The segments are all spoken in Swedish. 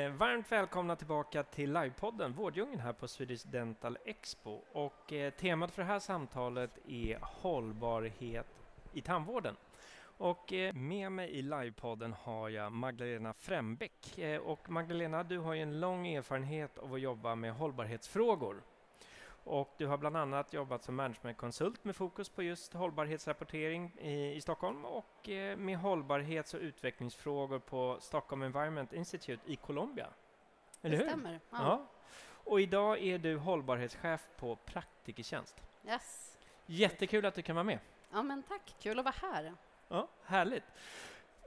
Eh, varmt välkomna tillbaka till livepodden Vårddjungeln här på Swedish Dental Expo. Och eh, temat för det här samtalet är hållbarhet i tandvården. Och eh, med mig i livepodden har jag Magdalena Frembäck. Eh, och Magdalena, du har ju en lång erfarenhet av att jobba med hållbarhetsfrågor. Och du har bland annat jobbat som managementkonsult med fokus på just hållbarhetsrapportering i, i Stockholm och eh, med hållbarhets och utvecklingsfrågor på Stockholm Environment Institute i Colombia. Eller det hur? stämmer. Ja. Ja. Och idag är du hållbarhetschef på Praktikertjänst. Yes. Jättekul att du kan vara med. ja, men tack. Kul att vara här. Ja, härligt.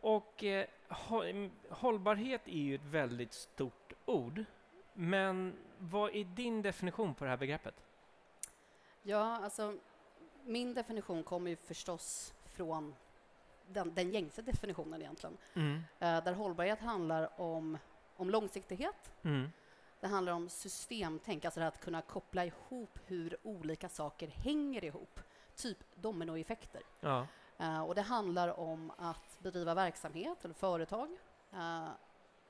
Och eh, mm, hållbarhet är ju ett väldigt stort ord. Men vad är din definition på det här begreppet? Ja, alltså, min definition kommer ju förstås från den, den gängse definitionen egentligen. Mm. Eh, där hållbarhet handlar om, om långsiktighet. Mm. Det handlar om systemtänk, alltså att kunna koppla ihop hur olika saker hänger ihop. Typ dominoeffekter. Ja. Eh, och det handlar om att bedriva verksamhet eller företag eh,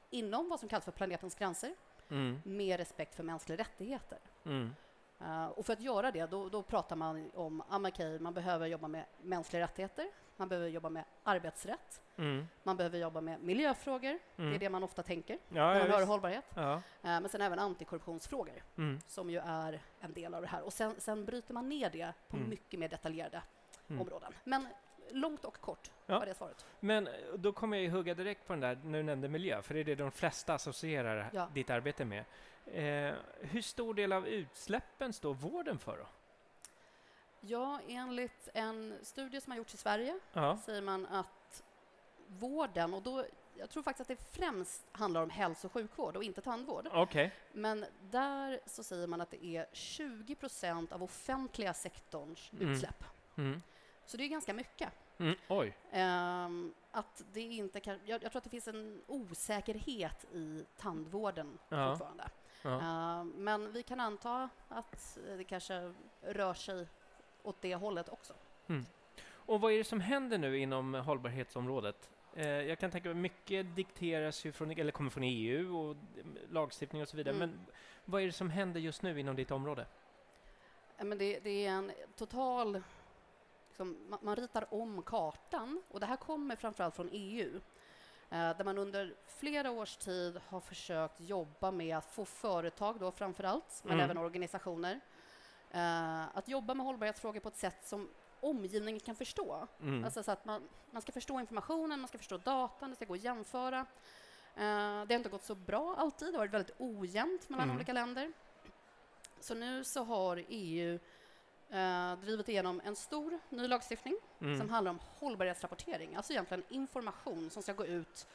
inom vad som kallas för planetens gränser Mm. med respekt för mänskliga rättigheter. Mm. Eh, och för att göra det, då, då pratar man om ah, men okej, man behöver jobba med mänskliga rättigheter, man behöver jobba med arbetsrätt, Mm. man behöver jobba med miljöfrågor, det Mm. är det man ofta tänker Ja, när ja, man hör visst. hållbarhet. Ja. Eh, men sen även antikorruptionsfrågor, Mm. som ju är en del av det här. Och sen, sen bryter man ner det på Mm. mycket mer detaljerade Mm. områden. Men långt och kort Ja. var det svaret. Men eh, då kommer jag ju hugga direkt på den där, när du nämnde miljö, för det är det de flesta associerar Ja. ditt arbete med. Eh, hur stor del av utsläppen står vården för då? Ja, enligt en studie som har gjorts i Sverige Ja. säger man att vården, och då, jag tror faktiskt att det främst handlar om hälso och sjukvård och inte tandvård. Okej. Men där så säger man att det är 20 procent av offentliga sektorns Mm. utsläpp. Mm. Så det är ganska mycket. Mm. Oj. Ehm, att det inte kan, jag, jag tror att det finns en osäkerhet i tandvården Ja. fortfarande. Ja. Ehm, men vi kan anta att det kanske rör sig åt det hållet också. Och vad är det som händer nu inom hållbarhetsområdet? Eh, jag kan tänka mig mycket dikteras ju från, eller kommer från EU och mm, lagstiftning och så vidare. Mm. Men vad är det som händer just nu inom ditt område? Ja, Men det, det är en total... Liksom, man, man ritar om kartan, och det här kommer framförallt från EU eh, där man under flera års tid har försökt jobba med att få företag, då framför allt, men Mm. även organisationer eh, att jobba med hållbarhetsfrågor på ett sätt som omgivningen kan förstå. Mm. Alltså så att man, man ska förstå informationen, man ska förstå datan, det ska gå att jämföra. Eh, det har inte gått så bra alltid, det har varit väldigt ojämnt mellan Mm. olika länder. Så nu så har EU eh, drivit igenom en stor ny lagstiftning Mm. som handlar om hållbarhetsrapportering, alltså egentligen information som ska gå ut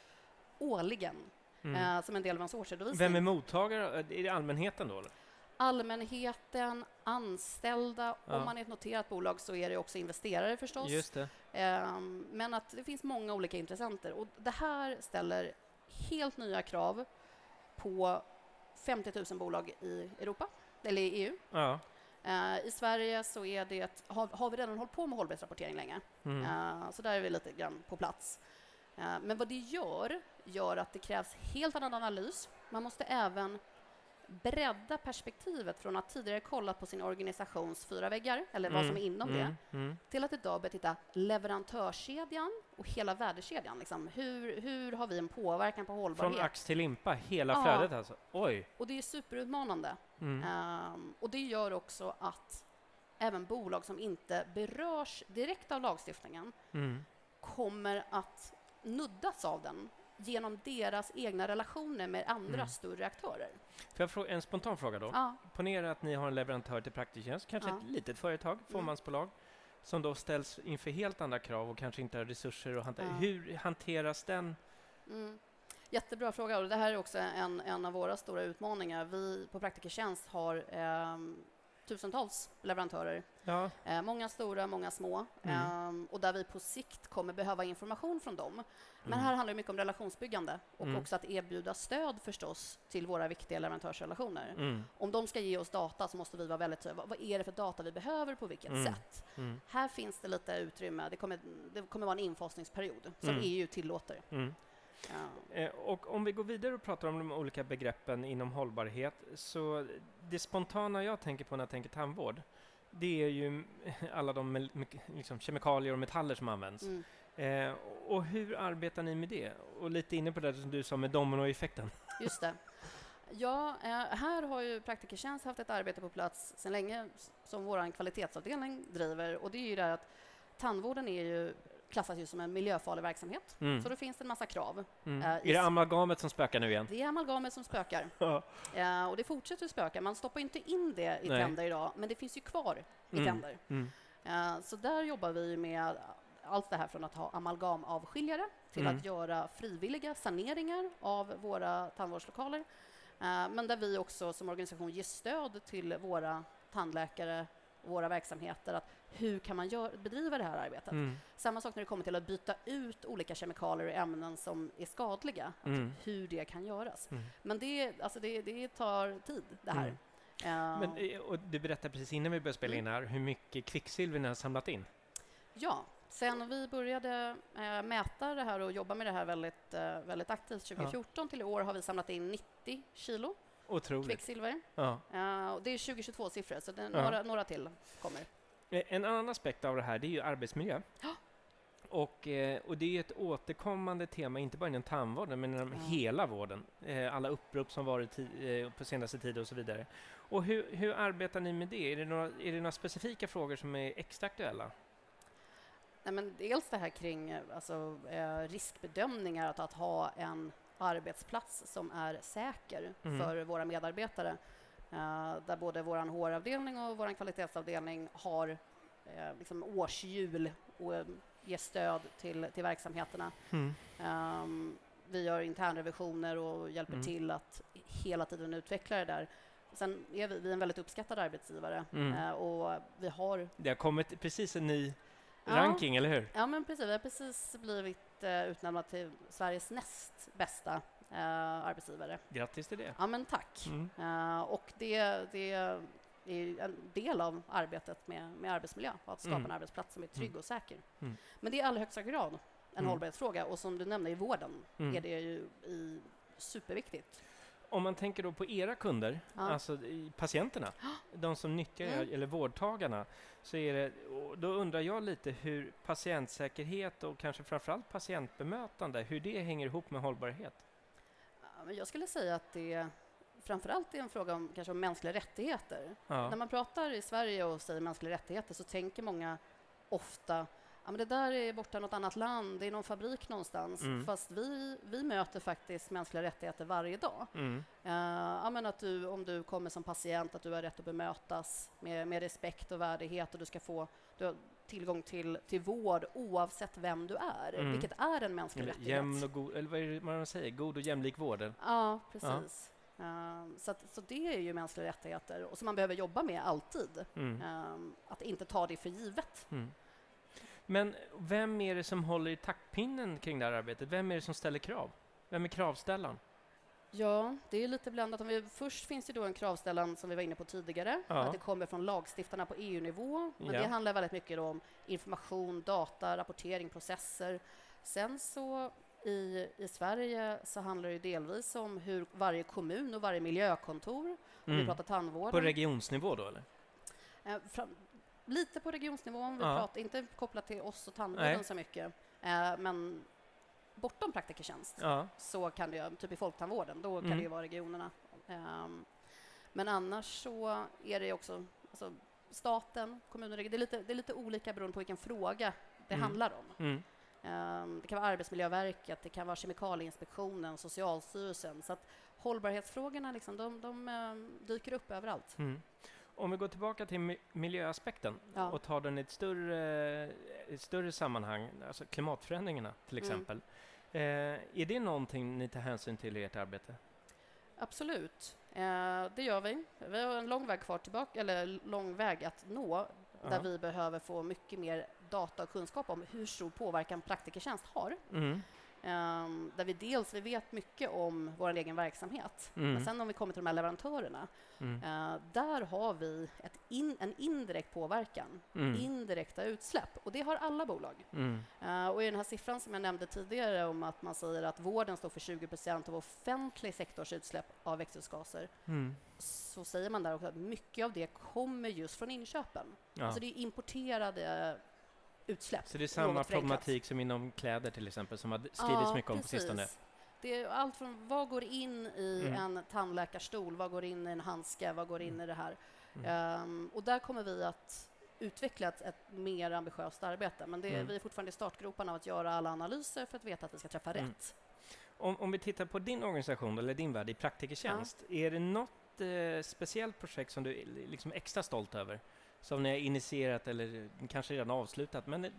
årligen Mm. eh, som en del av ens årsredovisning. Vem är mottagare? Är det allmänheten då? Eller? Allmänheten, anställda, Ja. om man är ett noterat bolag så är det också investerare förstås. Just det. Ehm, Men att det finns många olika intressenter. Och det här ställer helt nya krav på 50 000 bolag i Europa, eller i EU. Ja. Eh, I Sverige så är det, har, har vi redan hållit på med hållbarhetsrapportering länge, Mm. Eh, så där är vi lite grann på plats. Eh, Men vad det gör, gör att det krävs helt annan analys. Man måste även bredda perspektivet från att tidigare kolla på sin organisations fyra väggar, eller vad Mm, som är inom det, mm, mm. till att idag börja titta leverantörskedjan och hela värdekedjan. Liksom. Hur, hur har vi en påverkan på hållbarhet? Från ax till limpa, hela Ja. flödet alltså? Oj! Och det är superutmanande. Mm. Ehm, och det gör också att även bolag som inte berörs direkt av lagstiftningen Mm. kommer att nuddas av den genom deras egna relationer med andra Mm. större aktörer. Får jag fråga, en spontan fråga då? Ja, Ponera att ni har en leverantör till Praktiktjänst, kanske Ja. Mm. ett litet företag, fåmansbolag, som då ställs inför helt andra krav och kanske inte har resurser att hantera. Ja. Hur hanteras den? mm. Jättebra fråga. Och det här är också en, en av våra stora utmaningar. Vi på Praktikertjänst har eh, tusentals leverantörer. Ja. Eh, många stora, många små. Mm. Eh, och där vi på sikt kommer behöva information från dem. Men Mm. här handlar det mycket om relationsbyggande och Mm. också att erbjuda stöd förstås till våra viktiga leverantörsrelationer. Mm. Om de ska ge oss data så måste vi vara väldigt tydliga. Vad, är det för data vi behöver på vilket Mm. sätt? Mm. Här finns det lite utrymme. Det kommer, det kommer vara en infasningsperiod som. EU tillåter. Ja. Eh, Och om vi går vidare och pratar om de olika begreppen inom hållbarhet, så det spontana jag tänker på när jag tänker tandvård, det är ju alla de liksom, kemikalier och metaller som används. Mm. Eh, och hur arbetar ni med det? Och lite inne på det som du sa med dominoeffekten. Just det. Ja, eh, här har ju Praktikertjänst haft ett arbete på plats sedan länge som vår kvalitetsavdelning driver. Och det är ju det att tandvården är ju, klassas ju som en miljöfarlig verksamhet. Mm. Så då finns det en massa krav. Mm. eh, är det amalgamet som spökar nu igen? Det är amalgamet som spökar. Eh, och det fortsätter att spöka. Man stoppar inte in det i Nej. tänder idag, men det finns ju kvar i Mm. tänder. Mm. Eh, Så där jobbar vi med allt det här från att ha amalgamavskiljare till Mm. att göra frivilliga saneringar av våra tandvårdslokaler. Eh, Men där vi också som organisation ger stöd till våra tandläkare våra verksamheter. Att hur kan man gör, bedriva det här arbetet? Mm. Samma sak när det kommer till att byta ut olika kemikalier och ämnen som är skadliga. Mm. hur det kan göras. Mm. Men det, alltså det, det tar tid, det här. Mm. Eh, Men, eh, och du berättade precis innan vi började spela in här hur mycket kvicksilver ni har samlat in. Ja, sen vi började eh, mäta det här och jobba med det här väldigt, eh, väldigt aktivt 2014 till i år har vi samlat in 90 kilo Otroligt. kvicksilver. Ja. Eh, och det är 2022-siffror, så det är Ja. några, några till kommer. Eh, En annan aspekt av det här, det är ju arbetsmiljö. Ja. Och, eh, och det är ett återkommande tema, inte bara inom tandvården, men inom Ja. hela vården. Eh, Alla upprop som varit på senaste tid och så vidare. Och hur, hur arbetar ni med det? Är det, några, är det några specifika frågor som är extra aktuella? Nej, men dels det här kring alltså, riskbedömningar, att, att ha en arbetsplats som är säker Mm. för våra medarbetare. Eh, där både vår HR-avdelning och vår kvalitetsavdelning har eh, liksom årshjul och eh, ger stöd till, till verksamheterna. Ehm, vi gör internrevisioner och hjälper Mm. till att hela tiden utveckla det där. Sen är vi, vi är en väldigt uppskattad arbetsgivare Mm. eh, och vi har Det har kommit precis en ny. Ranking, eller hur? Ja, men precis. Vi har precis blivit eh, utnämnda till Sveriges näst bästa eh, arbetsgivare. Grattis till det. Ja, men tack. Mm. Eh, och det, det är en del av arbetet med, med arbetsmiljö, att skapa Mm. en arbetsplats som är trygg Mm. och säker. Mm. Men det är i allra högsta grad en Mm. hållbarhetsfråga och som du nämnde i vården Mm. är det ju i, superviktigt. Om man tänker då på era kunder, Ja. alltså patienterna, de som nyttjar Mm. eller vårdtagarna, så är det, då undrar jag lite hur patientsäkerhet och kanske framförallt patientbemötande, hur det hänger ihop med hållbarhet. Jag skulle säga att det framförallt är en fråga om, kanske om mänskliga rättigheter. Ja. När man pratar i Sverige och säger mänskliga rättigheter så tänker många ofta Ja, men det där är borta i något annat land, det är någon fabrik någonstans. Mm. Fast vi, vi möter faktiskt mänskliga rättigheter varje dag. Mm. Uh, ja, men att du, om du kommer som patient, att du har rätt att bemötas med, med respekt och värdighet och du ska få du tillgång till, till vård oavsett vem du är, Mm. vilket är en mänsklig Eller rättighet. jämn och god, eller vad är det man säger, god och jämlik vård? Ja, precis. Ehm, så, att, så det är ju mänskliga rättigheter och som man behöver jobba med alltid. Mm. Ehm, att inte ta det för givet. Men vem är det som håller i taktpinnen kring det här arbetet? Vem är det som ställer krav? Vem är kravställaren? Ja, det är lite blandat. Om vi, först finns det då en kravställan som vi var inne på tidigare, Ja. att det kommer från lagstiftarna på EU-nivå. Men Ja. det handlar väldigt mycket om information, data, rapportering, processer. Sen så i, i Sverige så handlar det delvis om hur varje kommun och varje miljökontor, om vi Mm. pratar tandvården, På regionsnivå då, eller? Eh, fram, lite på regionsnivå, om vi Ja. pratar, inte kopplat till oss och tandvården så mycket, eh, men bortom praktikertjänst Ja. så kan det, typ i folktandvården, då kan Mm. det ju vara regionerna. Ehm, men annars så är det också alltså, staten, kommuner, det är, lite, det är lite olika beroende på vilken fråga det Mm. handlar om. Mm. Ehm, det kan vara Arbetsmiljöverket, det kan vara Kemikalieinspektionen, Socialstyrelsen. Så att hållbarhetsfrågorna liksom, de, de ehm, dyker upp överallt. Mm. Om vi går tillbaka till mi- miljöaspekten Ja. och tar den i ett större, ett större sammanhang, alltså klimatförändringarna till Mm. exempel. Eh, är det någonting ni tar hänsyn till i ert arbete? Absolut, eh, det gör vi. Vi har en lång väg kvar tillbaka, eller lång väg att nå, där vi behöver få mycket mer data och kunskap om hur stor påverkan praktikertjänst har. Mm. Ehm, där vi dels vi vet mycket om vår egen verksamhet, Mm. men sen om vi kommer till de här leverantörerna, Mm. eh, där har vi in, en indirekt påverkan, Mm. indirekta utsläpp, och det har alla bolag. Eh, och i den här siffran som jag nämnde tidigare om att man säger att vården står för 20 procent av offentlig sektors utsläpp av växthusgaser, Mm. så säger man där också att mycket av det kommer just från inköpen. Ja. Alltså det är importerade utsläpp. Så det är samma problematik som inom kläder till exempel, som har skrivits mycket om på precis. sistone. Det är allt från vad går in i Mm. en tandläkarstol, vad går in i en handske, vad går in i det här? Mm. Ehm, och där kommer vi att utveckla ett, ett mer ambitiöst arbete. Men det, Mm. vi är fortfarande i startgroparna av att göra alla analyser för att veta att vi ska träffa Mm. rätt. Om, om vi tittar på din organisation, eller din värld i praktikertjänst, är det något eh, speciellt projekt som du är liksom extra stolt över? Som ni har initierat eller kanske redan avslutat? Men, eh,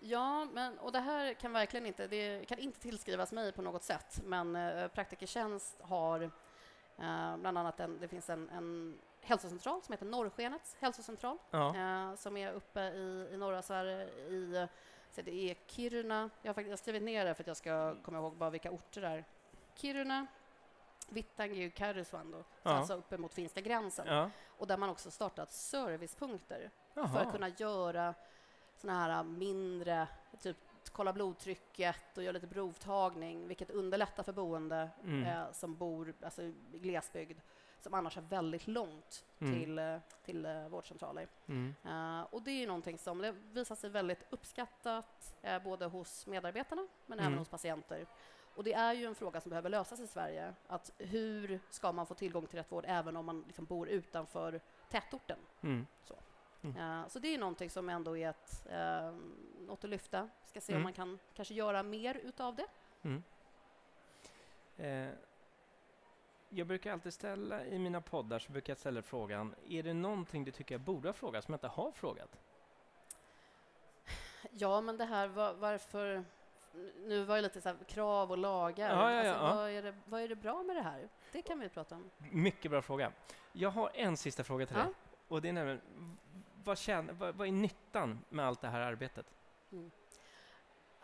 Ja, men, och det här kan verkligen inte, det kan inte tillskrivas mig på något sätt, men eh, Praktikertjänst har eh, bland annat en, det finns en, en hälsocentral som heter Norrskenets hälsocentral, ja. eh, som är uppe i, i norra Sverige, i eh, så det är Kiruna, jag har, faktiskt, jag har skrivit ner det för att jag ska komma ihåg bara vilka orter det är. Kiruna, Vittangi och Karesuando, Ja. alltså uppe mot finska gränsen. ja. Och där man också startat servicepunkter för Jaha. att kunna göra såna här mindre, typ kolla blodtrycket och göra lite provtagning, vilket underlättar för boende Mm. eh, som bor alltså, i glesbygd, som annars har väldigt långt Mm. till, eh, till eh, vårdcentraler. Mm. Eh, och det är någonting som det visar sig väldigt uppskattat, eh, både hos medarbetarna men Mm. även hos patienter. Och det är ju en fråga som behöver lösas i Sverige. Att hur ska man få tillgång till rätt vård även om man liksom bor utanför tätorten? Mm. Eh, Så det är någonting som ändå är ett, eh, något att lyfta. Ska se Mm. om man kan kanske göra mer utav det. Mm. Eh, jag brukar alltid ställa i mina poddar så brukar jag ställa frågan, är det någonting du tycker jag borde ha frågat som jag inte har frågat? Ja, men det här var, varför... Nu var det lite så här, krav och lagar. Ja, ja, ja, alltså. Vad, är det, vad är det bra med det här? Det kan vi prata om. Mycket bra fråga. Jag har en sista fråga till dig. Och det är nämligen, vad, tjän- vad, vad är nyttan med allt det här arbetet?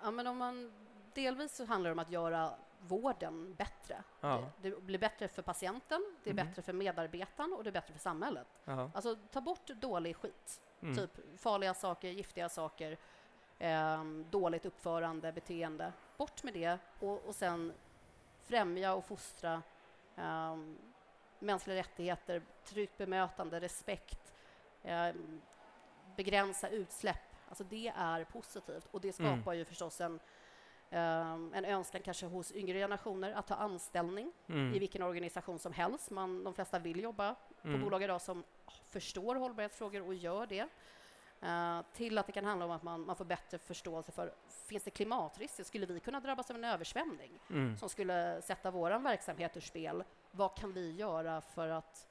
Ja, men om man, delvis så handlar det om att göra vården bättre. Ja. Det, det blir bättre för patienten, det är Mhm. bättre för medarbetaren och det är bättre för samhället. Ja. Alltså, ta bort dålig skit. Mm. Typ farliga saker, giftiga saker, ehm, dåligt uppförande, beteende. Bort med det och, och sen främja och fostra ehm, mänskliga rättigheter, tryggt bemötande, respekt, ehm, begränsa utsläpp. Alltså det är positivt och det skapar Mm. ju förstås en, ehm, en önskan kanske hos yngre generationer att ta anställning Mm. i vilken organisation som helst. Man, de flesta vill jobba på Mm. bolag idag som förstår hållbarhetsfrågor och gör det. Eh, till att det kan handla om att man, man får bättre förståelse för finns det klimatrisker? Skulle vi kunna drabbas av en översvämning Mm. som skulle sätta vår verksamhet ur spel? Vad kan vi göra för att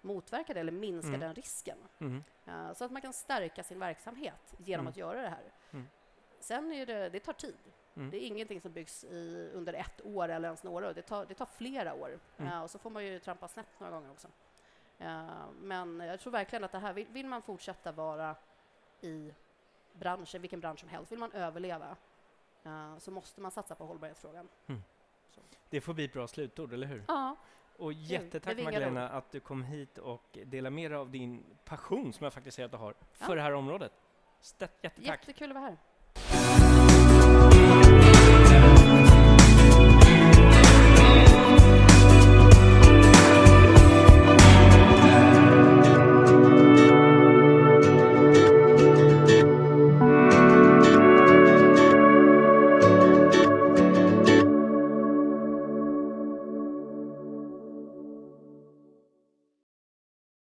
motverka det eller minska Mm. den risken? Mm. Eh, så att man kan stärka sin verksamhet genom Mm. att göra det här. Mm. Sen är det, det tar tid. Mm. Det är ingenting som byggs i, under ett år eller ens några år. Det tar, det tar flera år. Eh, och så får man ju trampa snett några gånger också. Men jag tror verkligen att det här, vill, vill man fortsätta vara i branschen, vilken bransch som helst, vill man överleva eh, så måste man satsa på hållbarhetsfrågan. Det får bli ett bra slutord, eller hur? Ja, Och jättetack vingar Magdalena att du kom hit och delade med dig av din passion som jag faktiskt ser att du har för Ja. det här området. Jättetack! jättekul att vara här.